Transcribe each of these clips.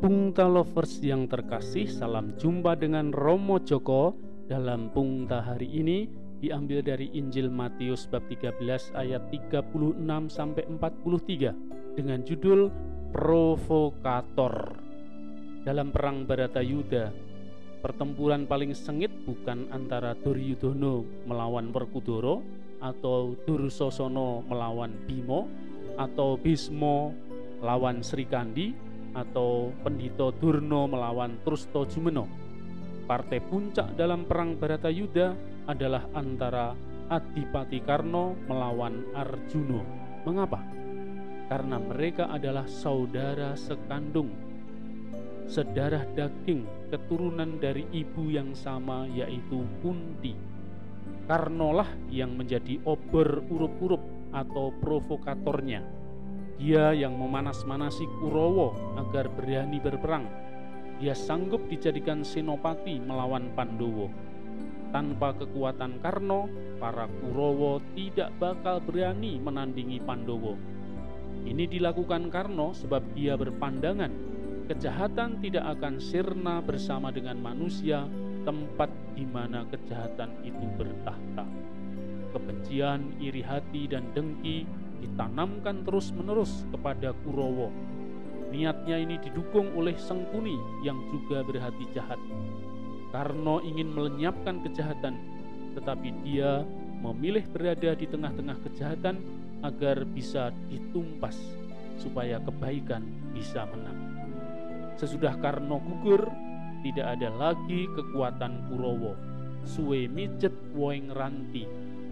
Pungta Lovers yang terkasih, salam jumpa dengan Romo Joko dalam Pungta hari ini diambil dari Injil Matius bab 13 ayat 36 sampai 43 dengan judul Provokator. Dalam perang Baratayuda, pertempuran paling sengit bukan antara Duryudono melawan Werkudara atau Dursosono melawan Bimo atau Bismo lawan Srikandi atau Pendito Durno melawan Trusto Jumeno. Partai puncak dalam perang Baratayuda adalah antara Adipati Karno melawan Arjuno. Mengapa? Karena mereka adalah saudara sekandung, sedarah daging keturunan dari ibu yang sama yaitu Kunti. Karnolah yang menjadi obor urup-urup atau provokatornya dia yang memanas-manasi Kurowo agar berani berperang. Dia sanggup dijadikan senopati melawan Pandowo. Tanpa kekuatan Karno, para Kurowo tidak bakal berani menandingi Pandowo. Ini dilakukan Karno sebab dia berpandangan kejahatan tidak akan sirna bersama dengan manusia tempat di mana kejahatan itu bertahta. Kebencian, iri hati, dan dengki ditanamkan terus-menerus kepada Kurowo. Niatnya ini didukung oleh Sengkuni yang juga berhati jahat. Karno ingin melenyapkan kejahatan, tetapi dia memilih berada di tengah-tengah kejahatan agar bisa ditumpas supaya kebaikan bisa menang. Sesudah Karno gugur, tidak ada lagi kekuatan Kurowo. Suwe mijet woeng ranti.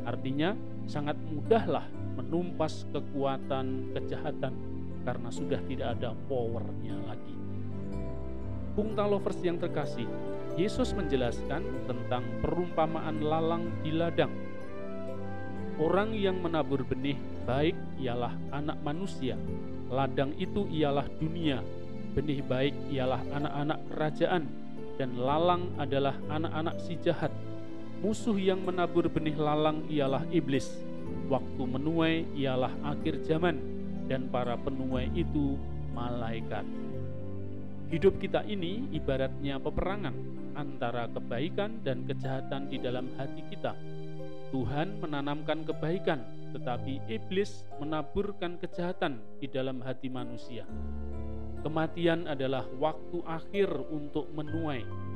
Artinya sangat mudahlah menumpas kekuatan kejahatan karena sudah tidak ada powernya lagi. Bung Talovers yang terkasih, Yesus menjelaskan tentang perumpamaan lalang di ladang. Orang yang menabur benih baik ialah anak manusia, ladang itu ialah dunia, benih baik ialah anak-anak kerajaan, dan lalang adalah anak-anak si jahat. Musuh yang menabur benih lalang ialah iblis Waktu menuai ialah akhir zaman dan para penuai itu malaikat. Hidup kita ini ibaratnya peperangan antara kebaikan dan kejahatan di dalam hati kita. Tuhan menanamkan kebaikan, tetapi iblis menaburkan kejahatan di dalam hati manusia. Kematian adalah waktu akhir untuk menuai.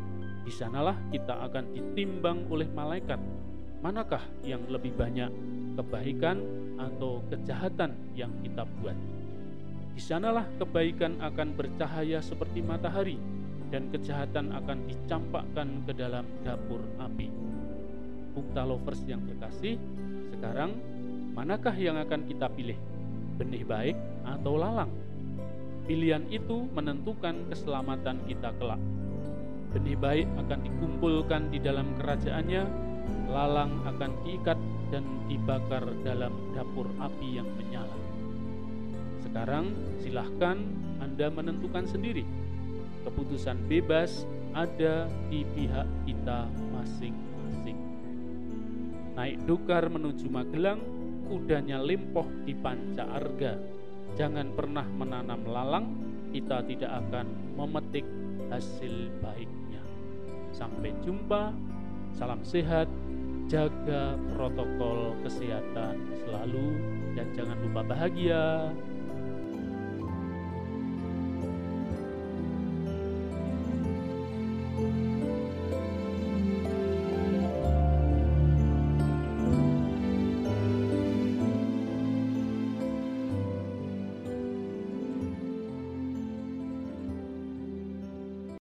Di sanalah kita akan ditimbang oleh malaikat. Manakah yang lebih banyak kebaikan atau kejahatan yang kita buat. Di sanalah kebaikan akan bercahaya seperti matahari dan kejahatan akan dicampakkan ke dalam dapur api. Bukta lovers yang terkasih, sekarang manakah yang akan kita pilih? Benih baik atau lalang? Pilihan itu menentukan keselamatan kita kelak. Benih baik akan dikumpulkan di dalam kerajaannya, lalang akan diikat dan dibakar dalam dapur api yang menyala. Sekarang silahkan Anda menentukan sendiri. Keputusan bebas ada di pihak kita masing-masing. Naik dokar menuju Magelang, kudanya limpoh di panca arga. Jangan pernah menanam lalang, kita tidak akan memetik hasil baiknya. Sampai jumpa, salam sehat, jaga protokol kesehatan selalu. Dan jangan lupa bahagia.